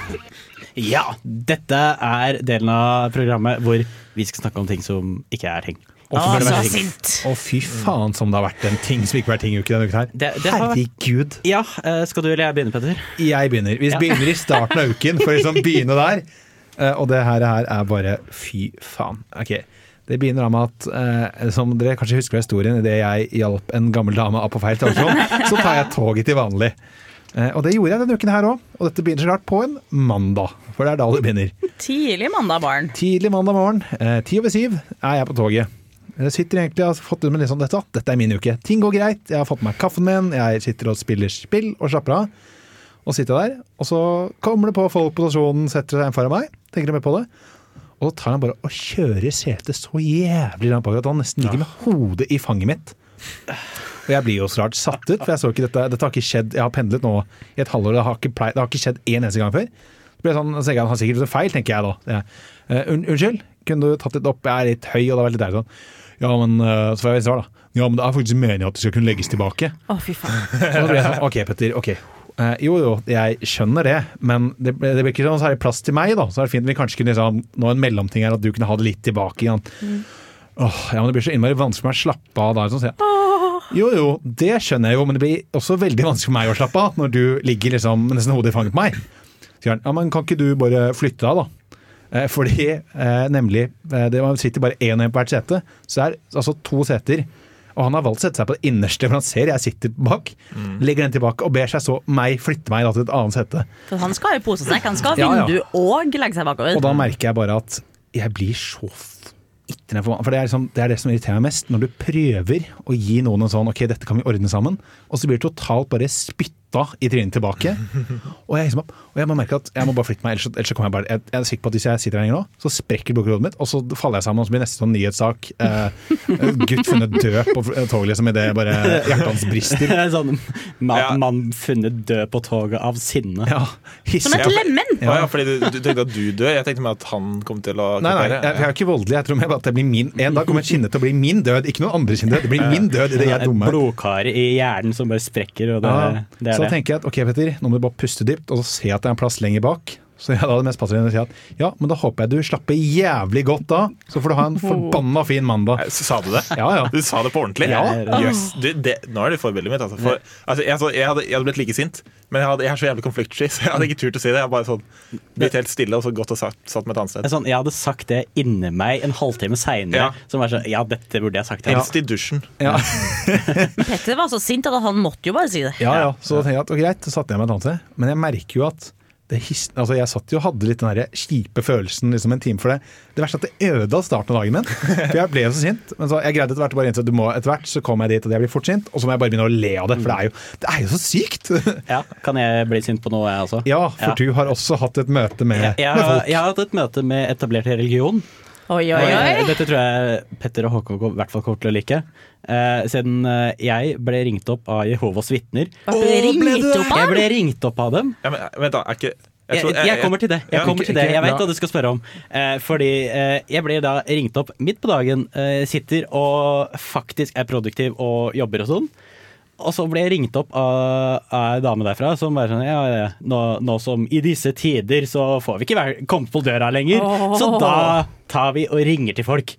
Ja, dette er delen av programmet hvor vi skal snakke om ting som ikke er ting. Å, så sint. Å, fy faen som det har vært en ting som ikke har vært ting i uken denne uken her. Det, det har Herregud. Ja, eh, skal du eller jeg begynne, Petter? Jeg begynner. Vi Ja. begynner i starten av uken, for å liksom begynne der. Eh, og det her, her er bare fy faen. Ok. Det begynner da med at, eh, som dere kanskje husker fra historien, idet jeg hjalp en gammel dame av på feil stasjon, (laughs) så tar jeg toget til vanlig. Eh, og det gjorde jeg denne uken her òg. Og dette begynner så klart på en mandag, for det er da det begynner. Tidlig mandag, barn. Tidlig mandag morgen, eh, ti over syv, er jeg på toget. Jeg sitter egentlig og har fått ut med litt sånn dette, dette er min uke. Ting går greit, jeg har fått meg kaffen min, jeg sitter og spiller spill og slapper av. Og sitter der, og så kommer det på folk på stasjonen, setter seg en foran meg, tenker de med på det. Og så tar han bare og kjører setet så jævlig langt bak at han nesten ligger med hodet i fanget mitt. Og jeg blir jo så rart satt ut, for jeg så ikke dette. Dette har ikke skjedd, jeg har pendlet nå i et halvår, det har ikke, plei, det har ikke skjedd en eneste gang før. Så ble jeg sånn, så jeg, Han har sikkert gjort feil, tenker jeg da. Jeg, «Eh, unnskyld, kunne du tatt litt opp? Jeg er litt høy, og det var litt deilig sånn. Ja, men eh, så får jeg svar, da. Ja, men det er faktisk meningen at det skal kunne legges tilbake. Å, fy faen. Og da blir jeg sånn, ok, Petter, ok. Eh, jo, jo, jeg skjønner det, men det, ble- det blir ikke sånn særlig plass til meg, da. Så er det fint om vi kanskje kunne liksom, nå en mellomting her, at du kunne ha det litt tilbake igjen. Åh, ja, men det blir så innmari vanskelig for meg å slappe av da. Sånn, sier jeg. Jo, jo, det skjønner jeg jo, men det blir også veldig vanskelig for meg å slappe av når du ligger liksom med nesten hodet i fanget på meg. Så sier han, ja, men kan ikke du bare flytte deg, da? Eh, fordi eh, nemlig, eh, det man sitter bare én og én på hvert sete, så er det altså to seter. Og han har valgt å sette seg på det innerste, for han ser jeg sitter bak. Legger den tilbake og ber seg så meg flytte meg da til et annet sete. For han skal jo pose seg. Han skal ha Ja, ja. vindu og legge seg bakover. Og da merker jeg bare at jeg blir så for, for det er, liksom, det er det som irriterer meg mest, når du prøver å gi noen en sånn Ok, dette kan vi ordne sammen, og så blir det totalt bare spytta i trynet tilbake. (laughs) Og jeg, liksom, og jeg må merke at jeg må bare flytte meg, ellers, så- ellers kommer jeg bare jeg, jeg er sikker på at hvis jeg sitter her lenger nå, så sprekker blodkroppen mitt, og så faller jeg sammen, og så blir neste sånn nyhetssak eh, Gutt funnet død på toget, liksom, idet bare hjertet hans brister. (laughs) sånn, man, Ja. man funnet død på toget av sinne. Ja. Som et lemen! Ja, ja, fordi du, du tenkte at du dør? Jeg tenkte meg at han kom til å Nei, nei, jeg, jeg er ikke voldelig. Jeg tror mer bare at det blir min En dag kommer kinnet til å bli min død, ikke noen andre sin død. Det blir min død idet jeg er Et dumme. blodkar i hjernen som bare sprekker, og det, Ja, det er så det. Tenker jeg at ok, Petter, nå må du bare puste dypt, og så se at det er en plass lenger bak. Så jeg hadde mest passende å si at ja, men da håper jeg du slapper jævlig godt da, så får du ha en forbanna fin mandag. Nei, så Sa du det? Ja, ja. Du sa det på ordentlig? Ja. Yes. Du, det, nå er det forbildet mitt. Altså. For, altså, jeg, så, jeg, hadde, jeg hadde blitt like sint, men jeg, hadde, jeg er så jævlig konfliktsky, (laughs) så jeg hadde ikke turt å si det. Jeg hadde bare sånn blitt helt stille og så gått og satt, satt meg et annet sted. sånn, jeg hadde sagt det inni meg en halvtime seinere. Ja. Som var sånn Ja, dette burde jeg sagt. Helst i dusjen. Ja, (laughs) Petter var så sint at han måtte jo bare si det. ja, ja. Så da tenkte jeg at greit, så satte jeg meg et annet sted. Men jeg merker jo at det altså jeg satt jo og hadde litt den kjipe følelsen liksom en time for det. Det verste er at det ødela starten av dagen min. For jeg ble så sint. Men så jeg greide etter hvert å bare innse at du må etter hvert så kommer jeg dit at jeg blir fort sint, og så må jeg bare begynne å le av det. For det er jo, det er jo så sykt! (laughs) Ja, Kan jeg bli sint på noe, jeg også? Ja, for du har også hatt et møte med, Jeg, jeg, med folk. jeg har hatt et møte med etablert religion. Oi, oi, eh, oi. Dette tror jeg Petter og Håkon i hvert fall kommer til å like. Eh, siden eh, jeg ble ringt opp av Jehovas vitner. Ble du Jeg ble ringt opp av dem. Ja, men, vent, da. Er ikke Jeg, tror- jeg, kommer til det. Jeg Ja, kommer til det. Jeg vet ja. hva du skal spørre om. Eh, fordi eh, jeg blir da ringt opp midt på dagen, eh, sitter og faktisk er produktiv og jobber og sånn. Og så ble jeg ringt opp av, ei dame derfra som bare sånn Ja, nå, nå som i disse tider så får vi ikke komme på døra lenger, så da tar vi og ringer til folk.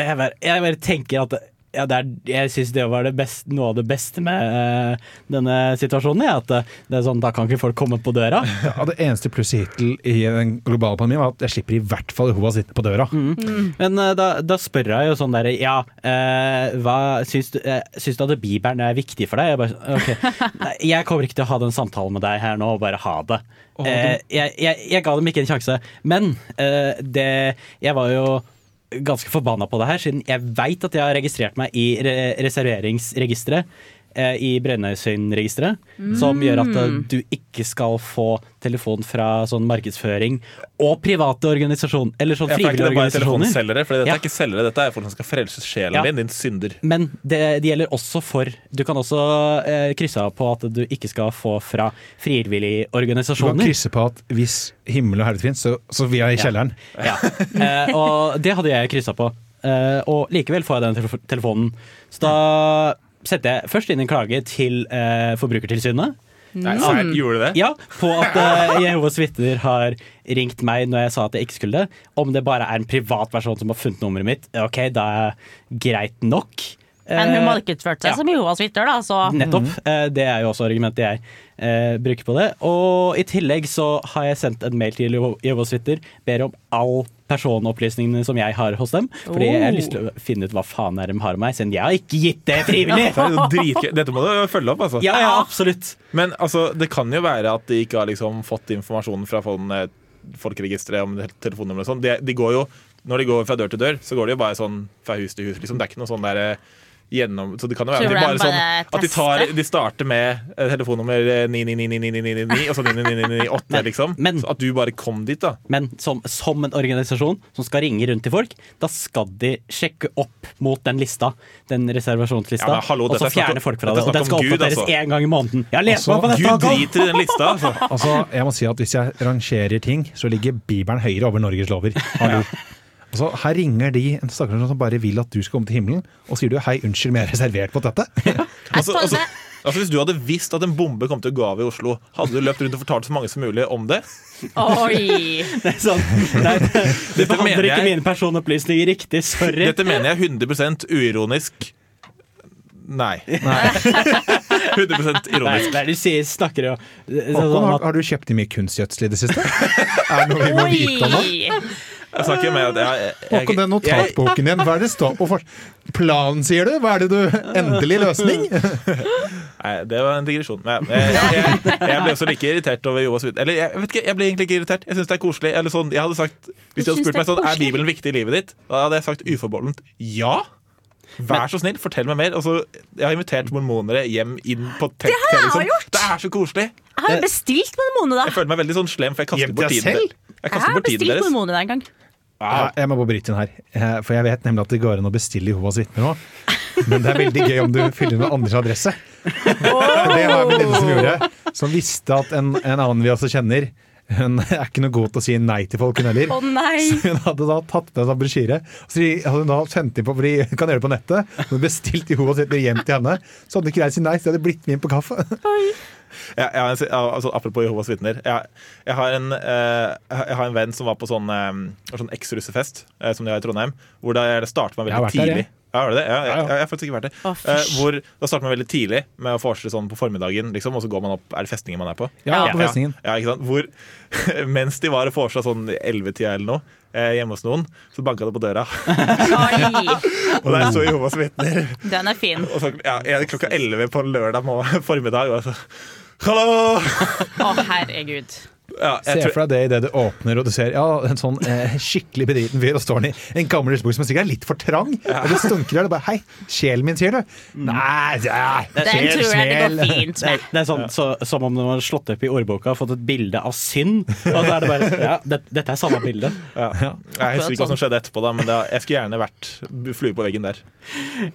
Jeg bare, jeg bare tenker at ja, det er, jeg syns det var det best, noe av det beste med uh, denne situasjonen. Ja, at det, det er sånn, Da kan ikke folk komme på døra. (laughs) Ja, det eneste plusset hittil i den globale pandemien var at jeg slipper i hvert fall Jehovas sitte på døra. Men uh, da, da spør jeg jo sånn derre Ja, uh, hva syns du, eh, syns du at Bibelen er viktig for deg? Jeg, bare, okay. (laughs) Nei, jeg kommer ikke til å ha den samtalen med deg her nå, og bare ha det. Eh, jeg, jeg, jeg ga dem ikke en sjanse. Men eh, det Jeg var jo ganske forbanna på det her, siden jeg veit at jeg har registrert meg i re reserveringsregisteret. Eh, I Brønnøysundregisteret, som gjør at eh, du ikke skal få telefon fra sånn markedsføring og private organisasjoner, eller sånn er frivillige bare organisasjoner. telefonselgere? For dette Ja. er ikke selgere, dette er folk som skal frelse sjelen Ja. din, din synder. Men det, det gjelder også for Du kan også eh, krysse av på at du ikke skal få fra frivillige organisasjoner. Du kan krysse på at hvis himmel og helvete finnes, så, så vi er i kjelleren. Ja. Eh, og det hadde jeg kryssa på. Eh, og likevel får jeg den telefonen. Så da setter jeg først inn en klage til eh, Forbrukertilsynet. Nei, serr, gjorde du det? Ja, på at eh, (laughs) Jehovas vitner har ringt meg når jeg sa at jeg ikke skulle det. Om det bare er en privat person som har funnet nummeret mitt, ok, da er greit nok. Men hun Eh, markedsførte seg ja. som Jehovas vitner, da, så Nettopp. Eh, Det er jo også argumentet jeg eh, bruker på det. Og i tillegg så har jeg sendt en mail til Jeho- Jehovas vitner. Ber om all personopplysningene som jeg har hos dem. Fordi jeg har lyst til å finne ut hva faen er de har meg, siden jeg har ikke gitt det frivillig. Det. Dette må du følge opp, altså. Ja, ja, absolutt. Men altså, det kan jo være at de ikke har liksom fått informasjonen fra eh, folkeregisteret om telefonnummer og sånn. De, de går jo, når de går fra dør til dør, så går de jo bare sånn fra hus til hus. Liksom. Det er ikke noe sånn der eh, gjennom Så det kan jo være at de bare, sånn At de, tar, de starter med eh, telefonnummer eh, 9999999 og så 99998, liksom. men- så at du bare kom dit, da. Men som, som en organisasjon som skal ringe rundt til folk, da skal de sjekke opp mot den lista, den reservasjonslista, Ja, hallo, og så er fjerne folk fra det. er Og den skal oppdateres altså. én gang i måneden. Jeg har Altså, meg på dette! Gud driter i den lista, altså. Altså, jeg må si at Hvis jeg rangerer ting, så ligger Bibelen høyere over Norges lover. Hallo. Altså, her ringer de en stakkars som bare vil at du skal komme til himmelen, og sier du hei, unnskyld, men jeg er reservert på dette. (laughs) Altså, altså, altså Hvis du hadde visst at en bombe kom til å gå av i Oslo, hadde du løpt rundt og fortalt så mange som mulig om det? Oi! (laughs) Det er sånn, nei, du behandler ikke mine personopplysninger riktig, sorry. Dette mener jeg 100 uironisk. Nei. 100 (laughs) Nei, ironisk. nei, du sier, snakker jo sånn har, har du kjøpt i mye kunstgjødsel i det siste? Er det noe vi må vite om? Oi! Jeg snakker med at jeg, jeg, Håkon, den notatboken din, hva er det står på? For... Planen, sier du? Hva er det du Endelig løsning? (laughs) Nei, det var en digresjon. Men jeg, jeg, jeg, jeg ble også like irritert over Joas. Eller jeg vet ikke, jeg ble egentlig ikke irritert. Jeg syns det er koselig. Eller sånn, jeg hadde sagt, hvis du hadde spurt meg sånn, er? Bibelen viktig i livet ditt, da hadde jeg sagt uforbeholdent ja. Vær så snill, fortell meg mer. Altså, jeg har invitert mormonere hjem inn på telt. Det har jeg liksom. gjort! Det er så koselig. Jeg har bestilt mormone, da. Jeg føler meg veldig sånn slem, for jeg kaster bort tiden deres. Jeg Jeg kaster har bort tiden bestilt mormonene mormone en gang. Ja, jeg må bare bryte inn her, Eh, for jeg vet nemlig at det går an å bestille Jehovas vitner nå. Men det er veldig gøy om du fyller inn med andres adresse. Det var en venninne som gjorde, som visste at en, en annen vi også kjenner hun er ikke noe god til å si nei til folk, hun heller. Nei! Så hun hadde da tatt med seg brosjyre. Så hadde hun da sendt inn på, fordi hun kan gjøre det på nettet. Hun bestilte bestilt Jehovas vitner hjem til henne. Så hadde hun ikke greid å si nei, så de hadde blitt med inn på kaffe. Jeg, jeg har en, altså, apropos Jehovas vitner. Jeg, jeg, har en, eh, jeg har en venn som var på sånn, eh, sånn eks-russefest, eh, som de har i Trondheim, hvor det, det startet meg veldig der, tidlig. jeg. Ja, har det? Ja, jeg, Ja, ja. jeg, jeg faktisk ikke vært det. Oh, Eh, hvor Da starter man veldig tidlig med å forestille sånn på formiddagen, liksom, og så går man opp Er det festningen man er på? Ja, på festningen. Ja, ikke sant? Hvor, (laughs) mens de var og vorsa sånn 11-tida eller noe, eh, hjemme hos noen, så banka det på døra. (laughs) Og der sto Jehovas vitner. den er fin. Og så, ja, klokka 11 på lørdag formiddag. Og så, Hallo! Å, herregud. Ja, jeg Se tror- for deg det idet du åpner og du ser ja, en sånn eh, skikkelig bedriten fyr, og står han i en gammel russebukse som sikkert er litt for trang. Og det stunker der. Og bare Hei, sjelen min, sier du? Nei, ja, Den tror jeg det går fint med. det er sånn, så, som om du har slått opp i ordboka og fått et bilde av synd. Og så er det bare Ja, det, dette er samme bilde. Ja. Jeg husker ikke hva som skjedde etterpå, da, men det, jeg skulle gjerne vært flue på veggen der.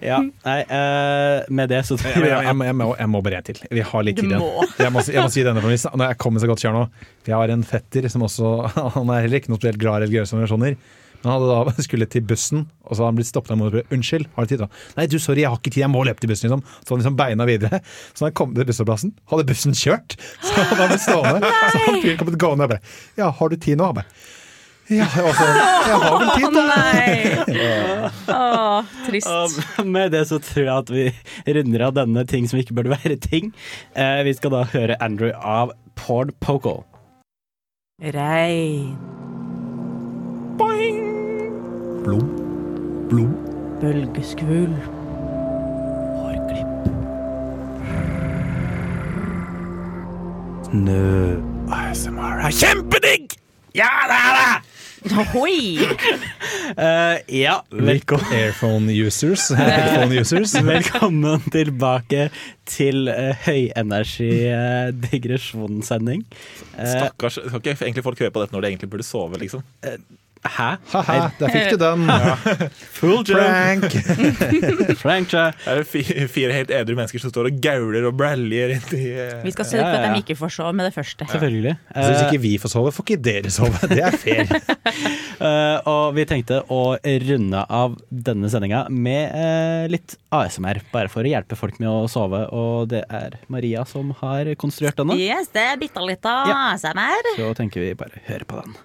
Ja, nei, uh, med det så Jeg, jeg, jeg, må- jeg, må, jeg må bare en til. Vi har litt tid igjen. Jeg må, si- jeg må si denne premissen. Når jeg kommer så godt kjør nå for Jeg har en fetter som også (laughs) Han er heller ikke noe spesielt glad i religiøse organisasjoner. Men han hadde da (laughs) skulle til bussen, og så hadde han blitt stoppet av moren. Unnskyld, har du tid? da? Nei, du, sorry, jeg har ikke tid, jeg må løpe til bussen. liksom. Så han liksom beina videre. (laughs) Så da han kom til bussholdeplassen, hadde bussen kjørt. Så hadde han blitt stående. (gasps) Så han fyren kommet gående og bare Ja, har du tid nå? Han bare ja, sånn, jeg har vel tid, da. nei! Å, trist. Og med det så tror jeg at vi runder av denne ting som ikke burde være ting. Eh, vi skal da høre Andrew av Porn Poco. Regn, Boing! Blom. Blom. bølgeskvulp, Snø. ASMR er kjempedigg! Ja, det er det! Ohoi! Uh, ja, velkommen. Airphone users. (laughs) Airphone users. Velkommen tilbake til uh, høyenergi uh, digresjonssending. Eh, Stakkars, Kan ikke egentlig folk høre på dette når de egentlig burde sove, liksom? Hæ? Ha-ha, der fikk du den. (laughs) Full Frank. (laughs) Frank, ja. Det er fi- fire helt edru mennesker som står og gauler og bræljer inni uh, Vi skal sørge for Ja, ja, at de ikke får sove med det første. Selvfølgelig. Så hvis Eh, ikke vi får sove, får ikke dere sove. Det er fair. uh, (laughs) og vi tenkte å runde av denne sendinga med eh, litt ASMR, bare for å hjelpe folk med å sove. Og det er Maria som har konstruert denne. Yes, det er bitte litt av Ja. ASMR. Så tenker vi bare høre på den.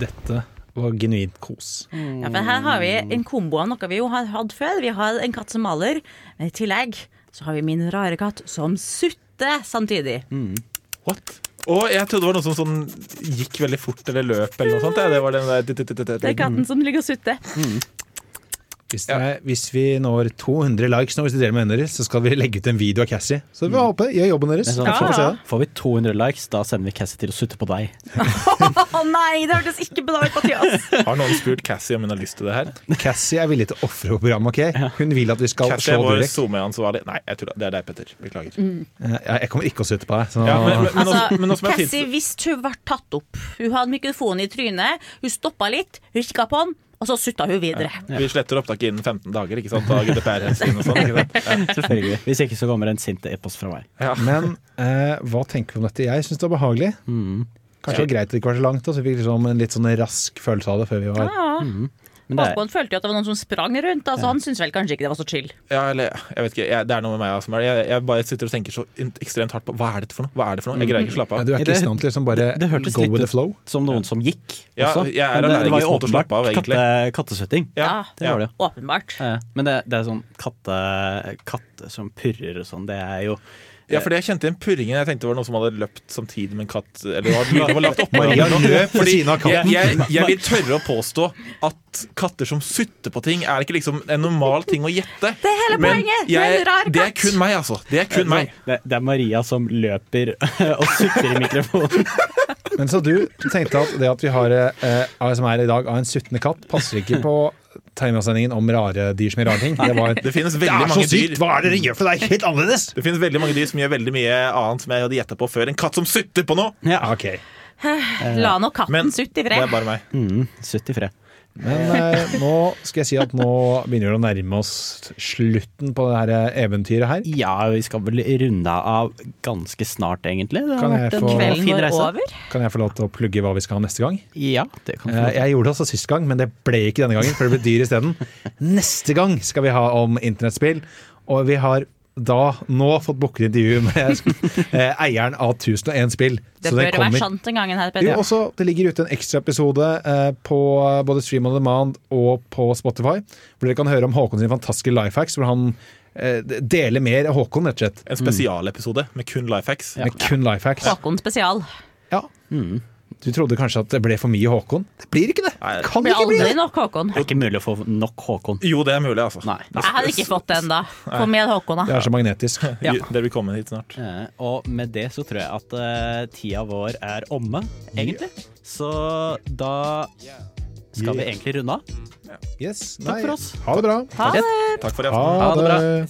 Dette var genuint kos. Ja, for her har vi en kombo av noe vi jo har hatt før. Vi har en katt som maler, men i tillegg så har vi min rare katt som sutter samtidig. What? Og jeg trodde det var noe som sånn gikk veldig fort eller løp eller noe sånt. Ja, det var den der Det er katten som ligger og sutter. Hvis, det er, hvis vi når 200 likes nå, hvis du deler med vennene deres, så skal vi legge ut en video av Cassie. Så vi håper gjør jobben deres. Er sånn, ja. får vi. Får vi 200 likes, da sender vi Cassie til å sutte på deg. (laughs) Å nei, det hørtes ikke bra ut, Mathias! (laughs) Har noen spurt Cassie om hun har lyst til det her? Cassie er villig til å ofre på programmet, ok? Hun vil at vi skal Cassie er slå vår Durek. SoMe-ansvarlig. Nei, jeg tror det det er deg, Petter. Beklager. Mm. Jeg kommer ikke å sutte på deg. Så Ja, men, men, men, Altså, men Cassie hvis visste hun ble tatt opp. Hun hadde mikrofonen i trynet, hun stoppa litt, hun kikka på den, og så sutta hun videre. Vi sletter opptaket innen 15 dager, ikke sant? Av GDPR-hensyn og sånn. ikke sant? Ja. (laughs) Selvfølgelig. Hvis ikke så kommer en sint e-post fra meg. Men eh, hva tenker vi om dette? Jeg syns det var behagelig. Kanskje det var greit at det ikke var så langt, og så vi fikk liksom en litt sånn rask følelse av det før vi var Ja. Men det Håkon følte jo at det var noen som sprang rundt. Altså, Han syntes vel kanskje ikke det var så chill. Ja, eller jeg vet ikke, jeg, Det er noe med meg som er det. Jeg, jeg bare sitter og tenker så ekstremt hardt på hva er dette for noe? Hva er det for noe? Jeg greier ikke å slappe Ja, av. Du er ikke Det- i stand til liksom bare det hørtes go with the flow? som noen som gikk Ja, også. jeg er det, det allergisk mot å åpenbart slappe av, egentlig. katte, kattesøtting. Ja, det var det. Åpenbart. Men det, det er sånn katte, katte som purrer og sånn, det er jo Ja, fordi jeg kjente igjen purringen. Jeg tenkte det var noe som hadde løpt samtidig med en katt. Eller det var var lagt opp, Maria løp ved siden av katten. Jeg, jeg, jeg vil (laughs) tørre å påstå at katter som sutter på ting, er ikke liksom en normal ting å gjette. Det er hele Men poenget! jeg, det er en rar det er kun meg, altså. Det er kun meg. det, det er Maria som løper (laughs) og sutter i mikrofonen. Men så du tenkte at det at vi har eh, ASMR i dag av en suttende katt, passer ikke på tegnesendingen om rare dyr som gjør rare ting. Det, var, Det finnes veldig mange dyr Hva er det dere gjør for det er helt annerledes? Det finnes veldig mange dyr som gjør veldig mye annet som jeg hadde gjetta på før. En katt som sutter på noe! Ja. Ok, La nå katten Men sutte i det er bare meg. Mm, sutt i fred. Men eh, nå skal jeg si at nå begynner det å nærme oss slutten på det her eh, eventyret her. Ja, vi skal vel runde av ganske snart, egentlig. Det har Kan jeg vært en få- Kvelden fin reise. over. Kan jeg få lov til å plugge hva vi skal ha neste gang? Ja, det kan få Eh, lov til. Jeg gjorde det også sist gang, men det ble ikke denne gangen, for det ble dyr isteden. Neste gang skal vi ha om internettspill, og vi har da nå fått booket intervju med (laughs) eh, eieren av 1001 spill. Det Så bør kommer- være sant en gangen her, Jo, også, det ligger ute en ekstraepisode eh, på både Stream on Demand og på Spotify, hvor dere kan høre om Håkon sin fantastiske life hacks, hvor han eh, deler mer av Håkon, rett og slett. En spesialepisode med kun life hacks. Med kun life hacks. Håkon spesial. Ja. Du trodde kanskje at det ble for mye Håkon? Det blir ikke det! Nei. Kan Blir ikke bli aldri det! nok Håkon. Det er ikke mulig å få nok Håkon. Jo, det er mulig, altså. Nei. Jeg hadde ikke fått det ennå. Få med Håkon, da. Det er så magnetisk. (laughs) Ja. Dere vil komme hit snart. Eh, Og med det så tror jeg at uh, tida vår er omme, egentlig. Så da skal vi egentlig runde av. Yes. Takk for oss. Ha det bra. Ha det. Takk for i aften. Ha det bra. det.